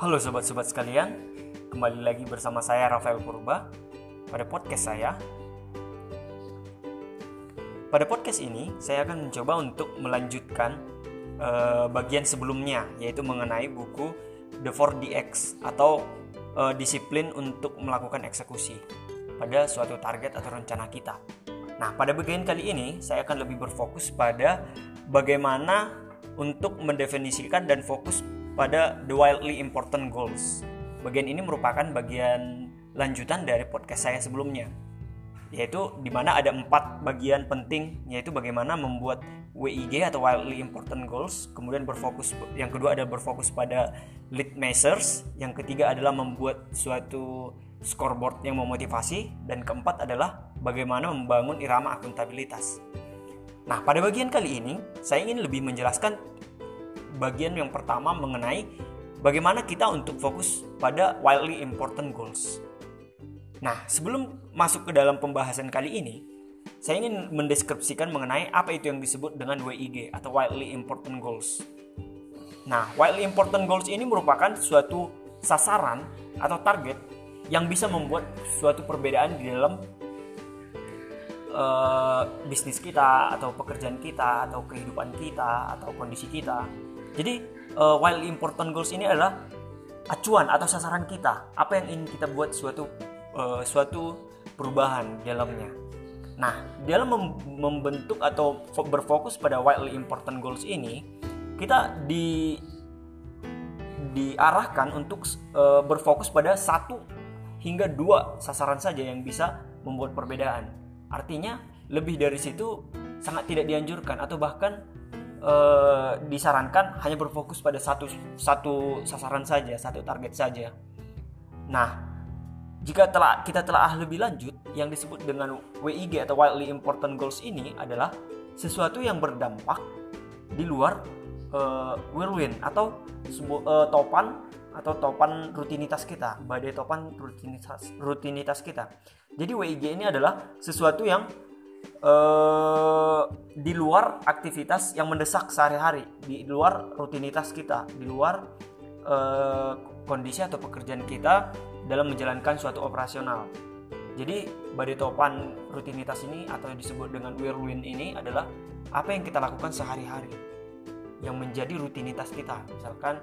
Halo sobat-sobat sekalian, kembali lagi bersama saya Rafael Purba pada podcast saya. Pada podcast ini, saya akan mencoba untuk melanjutkan uh, bagian sebelumnya, yaitu mengenai buku The 4DX atau uh, disiplin untuk melakukan eksekusi pada suatu target atau rencana kita. Nah, pada bagian kali ini, saya akan lebih berfokus pada bagaimana untuk mendefinisikan dan fokus pada The Wildly Important Goals. Bagian ini merupakan bagian lanjutan dari podcast saya sebelumnya, yaitu di mana ada empat bagian penting, yaitu bagaimana membuat WIG atau Wildly Important Goals, kemudian berfokus, yang kedua adalah berfokus pada lead measures, yang ketiga adalah membuat suatu scoreboard yang memotivasi, dan keempat adalah bagaimana membangun irama akuntabilitas. Nah, pada bagian kali ini, saya ingin lebih menjelaskan bagian yang pertama mengenai bagaimana kita untuk fokus pada wildly important goals. Nah, sebelum masuk ke dalam pembahasan kali ini, saya ingin mendeskripsikan mengenai apa itu yang disebut dengan WIG atau wildly important goals. Nah, wildly important goals ini merupakan suatu sasaran atau target yang bisa membuat suatu perbedaan di dalam uh, bisnis kita atau pekerjaan kita atau kehidupan kita atau kondisi kita jadi uh, while important goals ini adalah acuan atau sasaran kita, apa yang ingin kita buat suatu uh, suatu perubahan dalamnya. Nah, dalam mem membentuk atau berfokus pada wildly important goals ini, kita di diarahkan untuk uh, berfokus pada satu hingga dua sasaran saja yang bisa membuat perbedaan. Artinya, lebih dari situ sangat tidak dianjurkan atau bahkan eh, disarankan hanya berfokus pada satu satu sasaran saja, satu target saja. Nah, jika telah kita telah lebih lanjut, yang disebut dengan WIG atau Wildly Important Goals ini adalah sesuatu yang berdampak di luar uh, whirlwind atau uh, topan atau topan rutinitas kita, badai topan rutinitas rutinitas kita. Jadi WIG ini adalah sesuatu yang uh, di luar aktivitas yang mendesak sehari-hari, di luar rutinitas kita, di luar uh, kondisi atau pekerjaan kita dalam menjalankan suatu operasional. Jadi badai topan rutinitas ini atau yang disebut dengan whirlwind ini adalah apa yang kita lakukan sehari-hari yang menjadi rutinitas kita. Misalkan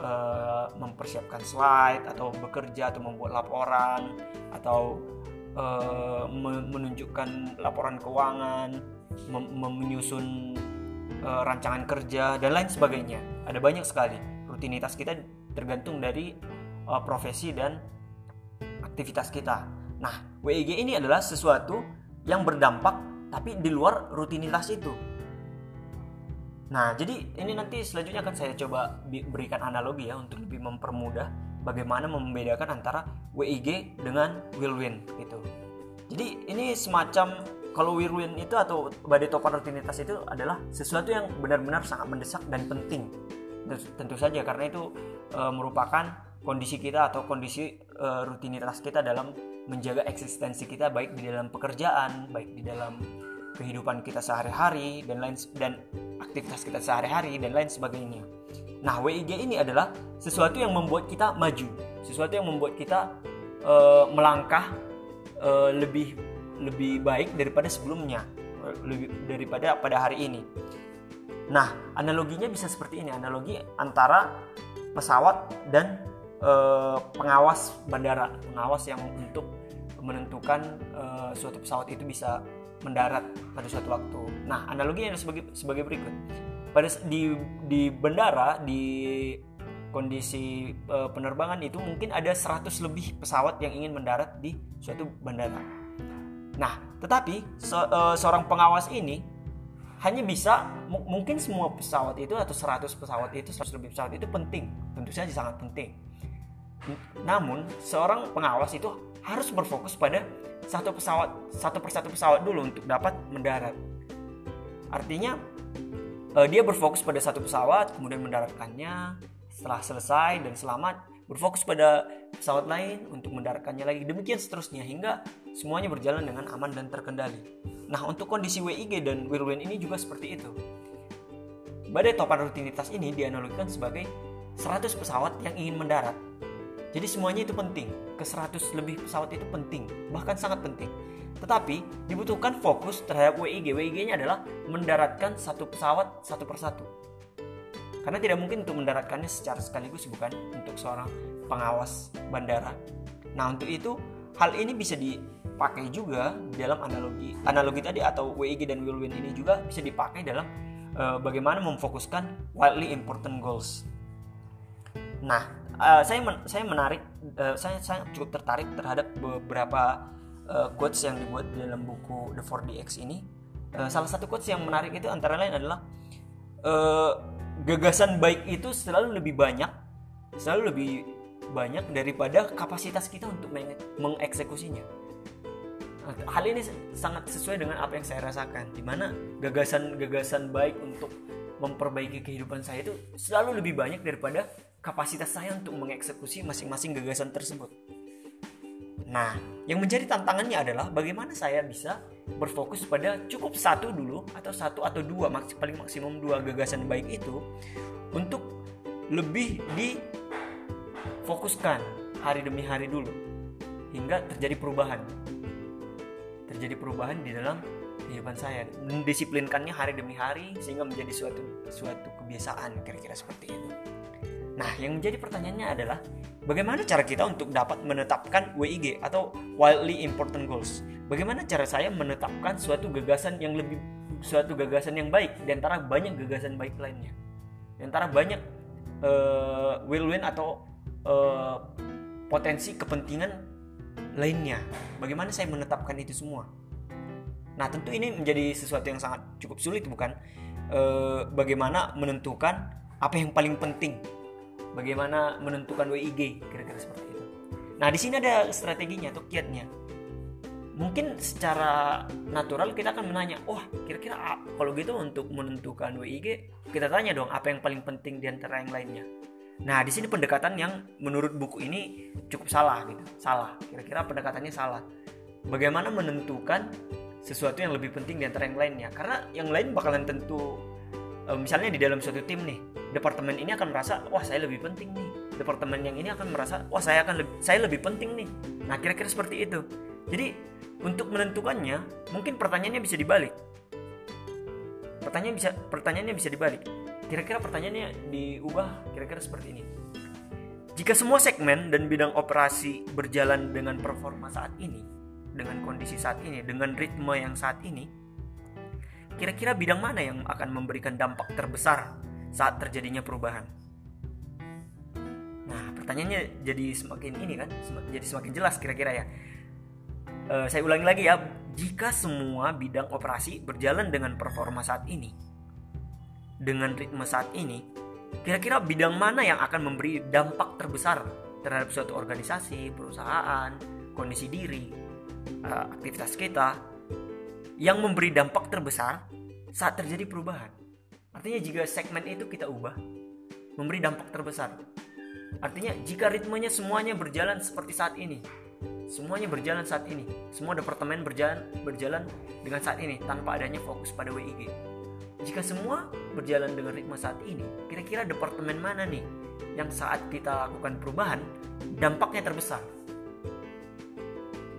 uh, mempersiapkan slide atau bekerja atau membuat laporan atau uh, menunjukkan laporan keuangan, menyusun uh, rancangan kerja dan lain sebagainya. Ada banyak sekali rutinitas kita tergantung dari uh, profesi dan aktivitas kita. Nah, WIG ini adalah sesuatu yang berdampak tapi di luar rutinitas itu. Nah, jadi ini nanti selanjutnya akan saya coba berikan analogi ya untuk lebih mempermudah bagaimana membedakan antara WIG dengan Whirlwind gitu. Jadi ini semacam kalau Whirlwind itu atau badai topan rutinitas itu adalah sesuatu yang benar-benar sangat mendesak dan penting. Tentu saja karena itu e, merupakan kondisi kita atau kondisi e, rutinitas kita dalam menjaga eksistensi kita baik di dalam pekerjaan, baik di dalam kehidupan kita sehari-hari dan lain dan aktivitas kita sehari-hari dan lain sebagainya. Nah, WIG ini adalah sesuatu yang membuat kita maju, sesuatu yang membuat kita uh, melangkah uh, lebih lebih baik daripada sebelumnya, lebih daripada pada hari ini. Nah, analoginya bisa seperti ini, analogi antara pesawat dan uh, pengawas bandara, pengawas yang untuk menentukan uh, suatu pesawat itu bisa mendarat pada suatu waktu. Nah, analoginya sebagai sebagai berikut pada di di bandara di kondisi uh, penerbangan itu mungkin ada 100 lebih pesawat yang ingin mendarat di suatu bandara. Nah, tetapi se uh, seorang pengawas ini hanya bisa mungkin semua pesawat itu atau 100 pesawat itu 100 lebih pesawat itu penting, tentu saja sangat penting. Namun, seorang pengawas itu harus berfokus pada satu pesawat satu persatu pesawat dulu untuk dapat mendarat. Artinya uh, dia berfokus pada satu pesawat kemudian mendaratkannya setelah selesai dan selamat berfokus pada pesawat lain untuk mendaratkannya lagi demikian seterusnya hingga semuanya berjalan dengan aman dan terkendali nah untuk kondisi WIG dan whirlwind ini juga seperti itu badai topan rutinitas ini dianalogikan sebagai 100 pesawat yang ingin mendarat. Jadi semuanya itu penting. Ke 100 lebih pesawat itu penting, bahkan sangat penting. Tetapi dibutuhkan fokus terhadap WIG. WIG-nya adalah mendaratkan satu pesawat satu persatu. Karena tidak mungkin untuk mendaratkannya secara sekaligus bukan untuk seorang pengawas bandara. Nah, untuk itu hal ini bisa dipakai juga dalam analogi analogi tadi atau WIG dan will ini juga bisa dipakai dalam uh, bagaimana memfokuskan wildly important goals. Nah, uh, saya men saya menarik uh, saya saya cukup tertarik terhadap beberapa uh, quotes yang dibuat di dalam buku The 4DX ini. Uh, salah satu quotes yang menarik itu antara lain adalah uh, gagasan baik itu selalu lebih banyak, selalu lebih banyak daripada kapasitas kita untuk mengeksekusinya. Hal ini sangat sesuai dengan apa yang saya rasakan, di mana gagasan-gagasan baik untuk memperbaiki kehidupan saya itu selalu lebih banyak daripada kapasitas saya untuk mengeksekusi masing-masing gagasan tersebut. Nah, yang menjadi tantangannya adalah bagaimana saya bisa berfokus pada cukup satu dulu atau satu atau dua maks paling maksimum dua gagasan baik itu untuk lebih difokuskan hari demi hari dulu hingga terjadi perubahan. Terjadi perubahan di dalam kehidupan saya, mendisiplinkannya hari demi hari sehingga menjadi suatu suatu kebiasaan kira-kira seperti itu. Nah, yang menjadi pertanyaannya adalah bagaimana cara kita untuk dapat menetapkan WIG atau wildly important goals? Bagaimana cara saya menetapkan suatu gagasan yang lebih suatu gagasan yang baik di antara banyak gagasan baik lainnya? Di antara banyak uh, will win atau uh, potensi kepentingan lainnya. Bagaimana saya menetapkan itu semua? Nah, tentu ini menjadi sesuatu yang sangat cukup sulit bukan? Uh, bagaimana menentukan apa yang paling penting bagaimana menentukan WIG kira-kira seperti itu. Nah di sini ada strateginya atau kiatnya. Mungkin secara natural kita akan menanya, wah kira-kira kalau gitu untuk menentukan WIG kita tanya dong apa yang paling penting di antara yang lainnya. Nah di sini pendekatan yang menurut buku ini cukup salah gitu, salah. Kira-kira pendekatannya salah. Bagaimana menentukan sesuatu yang lebih penting di antara yang lainnya? Karena yang lain bakalan tentu uh, misalnya di dalam suatu tim nih departemen ini akan merasa wah saya lebih penting nih. Departemen yang ini akan merasa wah saya akan lebih, saya lebih penting nih. Nah kira-kira seperti itu. Jadi untuk menentukannya mungkin pertanyaannya bisa dibalik. Pertanyaan bisa pertanyaannya bisa dibalik. Kira-kira pertanyaannya diubah kira-kira seperti ini. Jika semua segmen dan bidang operasi berjalan dengan performa saat ini dengan kondisi saat ini dengan ritme yang saat ini kira-kira bidang mana yang akan memberikan dampak terbesar saat terjadinya perubahan? Nah, pertanyaannya jadi semakin ini kan, jadi semakin jelas kira-kira ya. Uh, saya ulangi lagi ya, jika semua bidang operasi berjalan dengan performa saat ini, dengan ritme saat ini, kira-kira bidang mana yang akan memberi dampak terbesar terhadap suatu organisasi, perusahaan, kondisi diri, uh, aktivitas kita, yang memberi dampak terbesar saat terjadi perubahan. Artinya jika segmen itu kita ubah, memberi dampak terbesar. Artinya jika ritmenya semuanya berjalan seperti saat ini, semuanya berjalan saat ini, semua departemen berjalan berjalan dengan saat ini tanpa adanya fokus pada WIG. Jika semua berjalan dengan ritme saat ini, kira-kira departemen mana nih yang saat kita lakukan perubahan dampaknya terbesar?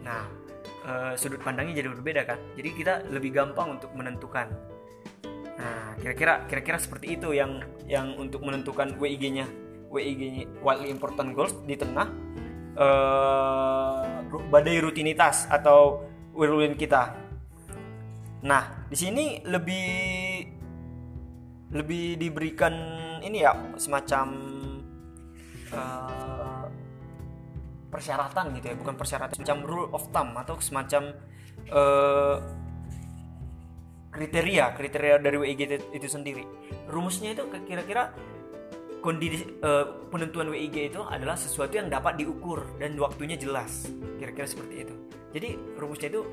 Nah, uh, sudut pandangnya jadi berbeda kan jadi kita lebih gampang untuk menentukan nah kira-kira kira-kira seperti itu yang yang untuk menentukan WIG-nya WIG-nya wildly important goals di tengah uh, badai rutinitas atau whirlwind kita. Nah di sini lebih lebih diberikan ini ya semacam uh, persyaratan gitu ya. Bukan persyaratan semacam rule of thumb atau semacam uh, kriteria kriteria dari WIG itu, sendiri rumusnya itu kira-kira kondisi uh, penentuan WIG itu adalah sesuatu yang dapat diukur dan waktunya jelas kira-kira seperti itu jadi rumusnya itu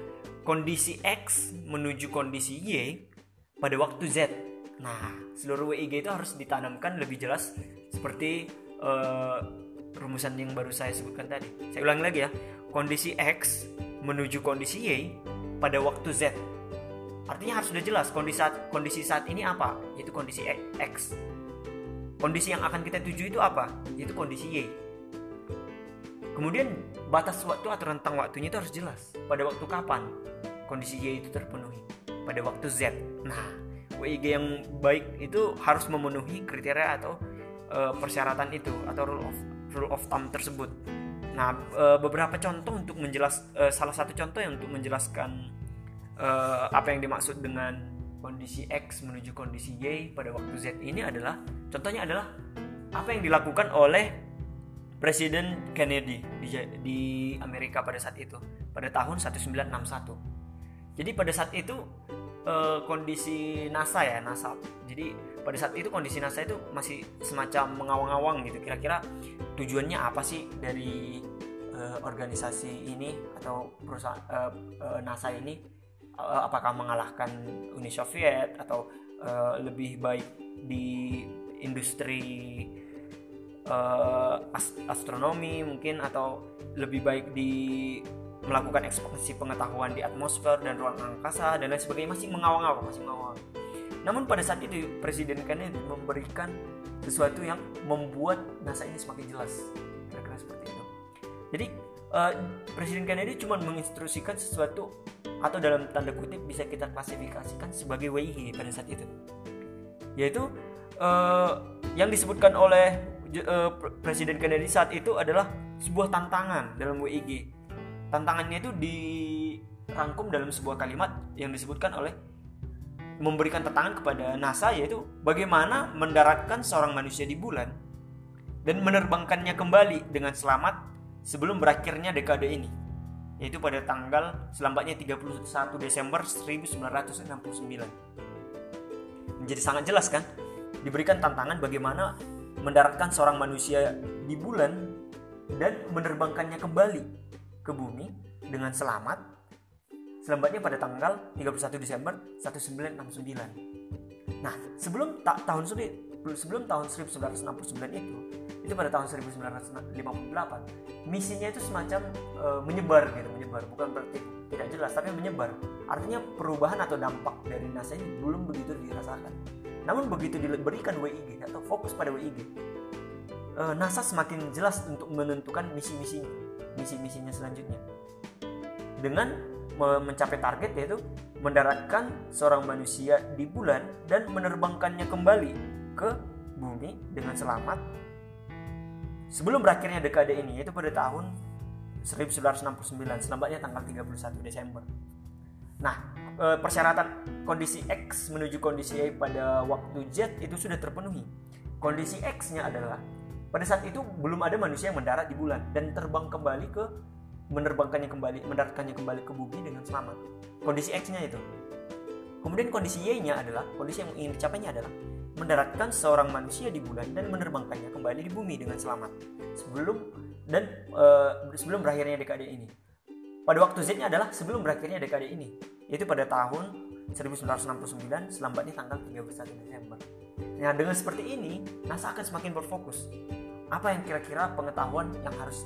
kondisi X menuju kondisi Y pada waktu Z nah seluruh WIG itu harus ditanamkan lebih jelas seperti uh, rumusan yang baru saya sebutkan tadi. Saya ulangi lagi ya. Kondisi X menuju kondisi Y pada waktu Z. Artinya harus sudah jelas kondisi saat, kondisi saat ini apa, yaitu kondisi X. kondisi yang akan kita tuju itu apa itu kondisi Y. Kemudian batas waktu atau rentang waktunya itu harus jelas. Pada waktu kapan kondisi Y itu terpenuhi? Pada waktu Z. Nah WIG yang baik itu harus memenuhi kriteria atau uh, persyaratan itu atau rule of rule of thumb tersebut. Nah uh, beberapa contoh untuk menjelas uh, salah satu contoh yang untuk menjelaskan uh, apa yang dimaksud dengan kondisi X menuju kondisi Y pada waktu Z ini adalah contohnya adalah apa yang dilakukan oleh Presiden Kennedy di, di Amerika pada saat itu pada tahun 1961. Jadi pada saat itu uh, kondisi NASA ya NASA. Jadi pada saat itu kondisi NASA itu masih semacam mengawang-awang gitu. Kira-kira tujuannya apa sih dari uh, organisasi ini atau perusahaan uh, uh, NASA ini uh, apakah mengalahkan Uni Soviet atau uh, lebih baik di industri uh, astronomi mungkin atau lebih baik di melakukan ekspansi pengetahuan di atmosfer dan ruang angkasa dan lain sebagainya masih mengawang-awang masih mengawang. Namun pada saat itu Presiden Kennedy memberikan sesuatu yang membuat NASA ini semakin jelas kira-kira seperti itu. Jadi uh, Presiden Kennedy cuma menginstruksikan sesuatu atau dalam tanda kutip bisa kita klasifikasikan sebagai WIG pada saat itu. Yaitu uh, yang disebutkan oleh uh, Presiden Kennedy saat itu adalah sebuah tantangan dalam WIG tantangannya itu dirangkum dalam sebuah kalimat yang disebutkan oleh memberikan tantangan kepada NASA yaitu bagaimana mendaratkan seorang manusia di bulan dan menerbangkannya kembali dengan selamat sebelum berakhirnya dekade ini yaitu pada tanggal selambatnya 31 Desember 1969. Menjadi sangat jelas kan? Diberikan tantangan bagaimana mendaratkan seorang manusia di bulan dan menerbangkannya kembali ke bumi dengan selamat selambatnya pada tanggal 31 Desember 1969. Nah, sebelum ta tahun sebelum tahun 1969 itu itu pada tahun 1958 misinya itu semacam e, menyebar gitu menyebar. Bukan berarti tidak jelas tapi menyebar. Artinya perubahan atau dampak dari NASA ini belum begitu dirasakan. Namun begitu diberikan WIG atau fokus pada WIG e, NASA semakin jelas untuk menentukan misi-misi misi-misinya selanjutnya. Dengan mencapai target yaitu mendaratkan seorang manusia di bulan dan menerbangkannya kembali ke bumi dengan selamat sebelum berakhirnya dekade ini yaitu pada tahun 1969 selambatnya tanggal 31 Desember. Nah, e, persyaratan kondisi X menuju kondisi Y pada waktu Z itu sudah terpenuhi. Kondisi X-nya adalah pada saat itu belum ada manusia yang mendarat di bulan dan terbang kembali ke menerbangkannya kembali, mendaratkannya kembali ke bumi dengan selamat. Kondisi X-nya itu. Kemudian kondisi Y-nya adalah kondisi yang ingin dicapainya adalah mendaratkan seorang manusia di bulan dan menerbangkannya kembali di bumi dengan selamat sebelum dan uh, sebelum berakhirnya dekade ini. Pada waktu Z-nya adalah sebelum berakhirnya dekade ini, yaitu pada tahun 1969 selambatnya tanggal 31 Desember. Nah, dengan seperti ini, NASA akan semakin berfokus. Apa yang kira-kira pengetahuan yang harus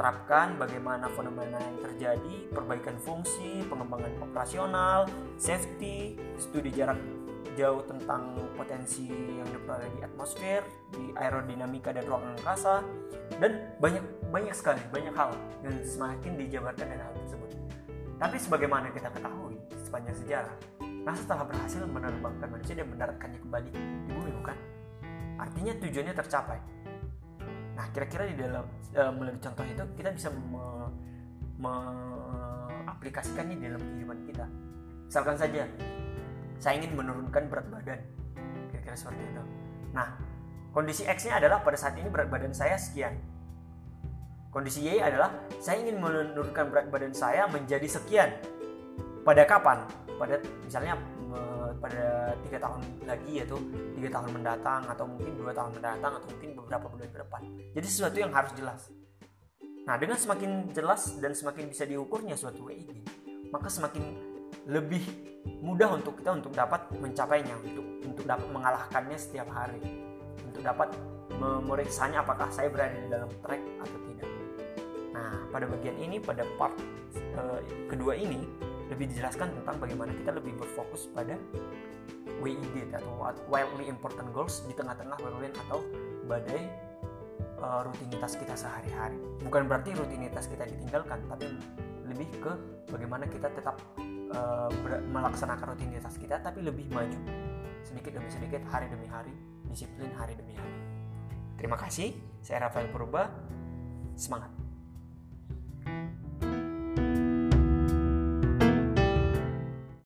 diterapkan, bagaimana fenomena yang terjadi, perbaikan fungsi, pengembangan operasional, safety, studi jarak jauh tentang potensi yang diperoleh di atmosfer, di aerodinamika dan ruang angkasa, dan banyak banyak sekali banyak hal yang semakin dijabarkan dari hal tersebut. Tapi sebagaimana kita ketahui sepanjang sejarah, NASA telah berhasil menerbangkan manusia dan mendaratkannya kembali di bumi, bukan? Artinya tujuannya tercapai. Nah, kira-kira di dalam e, melalui contoh itu kita bisa me, me, di dalam kehidupan kita. Misalkan saja saya ingin menurunkan berat badan. Kira-kira seperti itu. Nah kondisi X nya adalah pada saat ini berat badan saya sekian. Kondisi Y adalah saya ingin menurunkan berat badan saya menjadi sekian. Pada kapan? Pada misalnya pada tiga tahun lagi yaitu tiga tahun mendatang atau mungkin dua tahun mendatang atau mungkin beberapa bulan ke depan. Jadi sesuatu yang harus jelas. Nah dengan semakin jelas dan semakin bisa diukurnya suatu WIG maka semakin lebih mudah untuk kita untuk dapat mencapainya untuk untuk dapat mengalahkannya setiap hari. Untuk dapat memeriksanya apakah saya berada di dalam track atau tidak. Nah pada bagian ini pada part uh, kedua ini lebih dijelaskan tentang bagaimana kita lebih berfokus pada WIG atau wildly important goals di tengah-tengah whirlwind atau badai uh, rutinitas kita sehari-hari. Bukan berarti rutinitas kita ditinggalkan, tapi lebih ke bagaimana kita tetap uh, melaksanakan rutinitas kita tapi lebih maju sedikit demi sedikit hari demi hari, disiplin hari demi hari. Terima kasih, saya Rafael Purba. Semangat.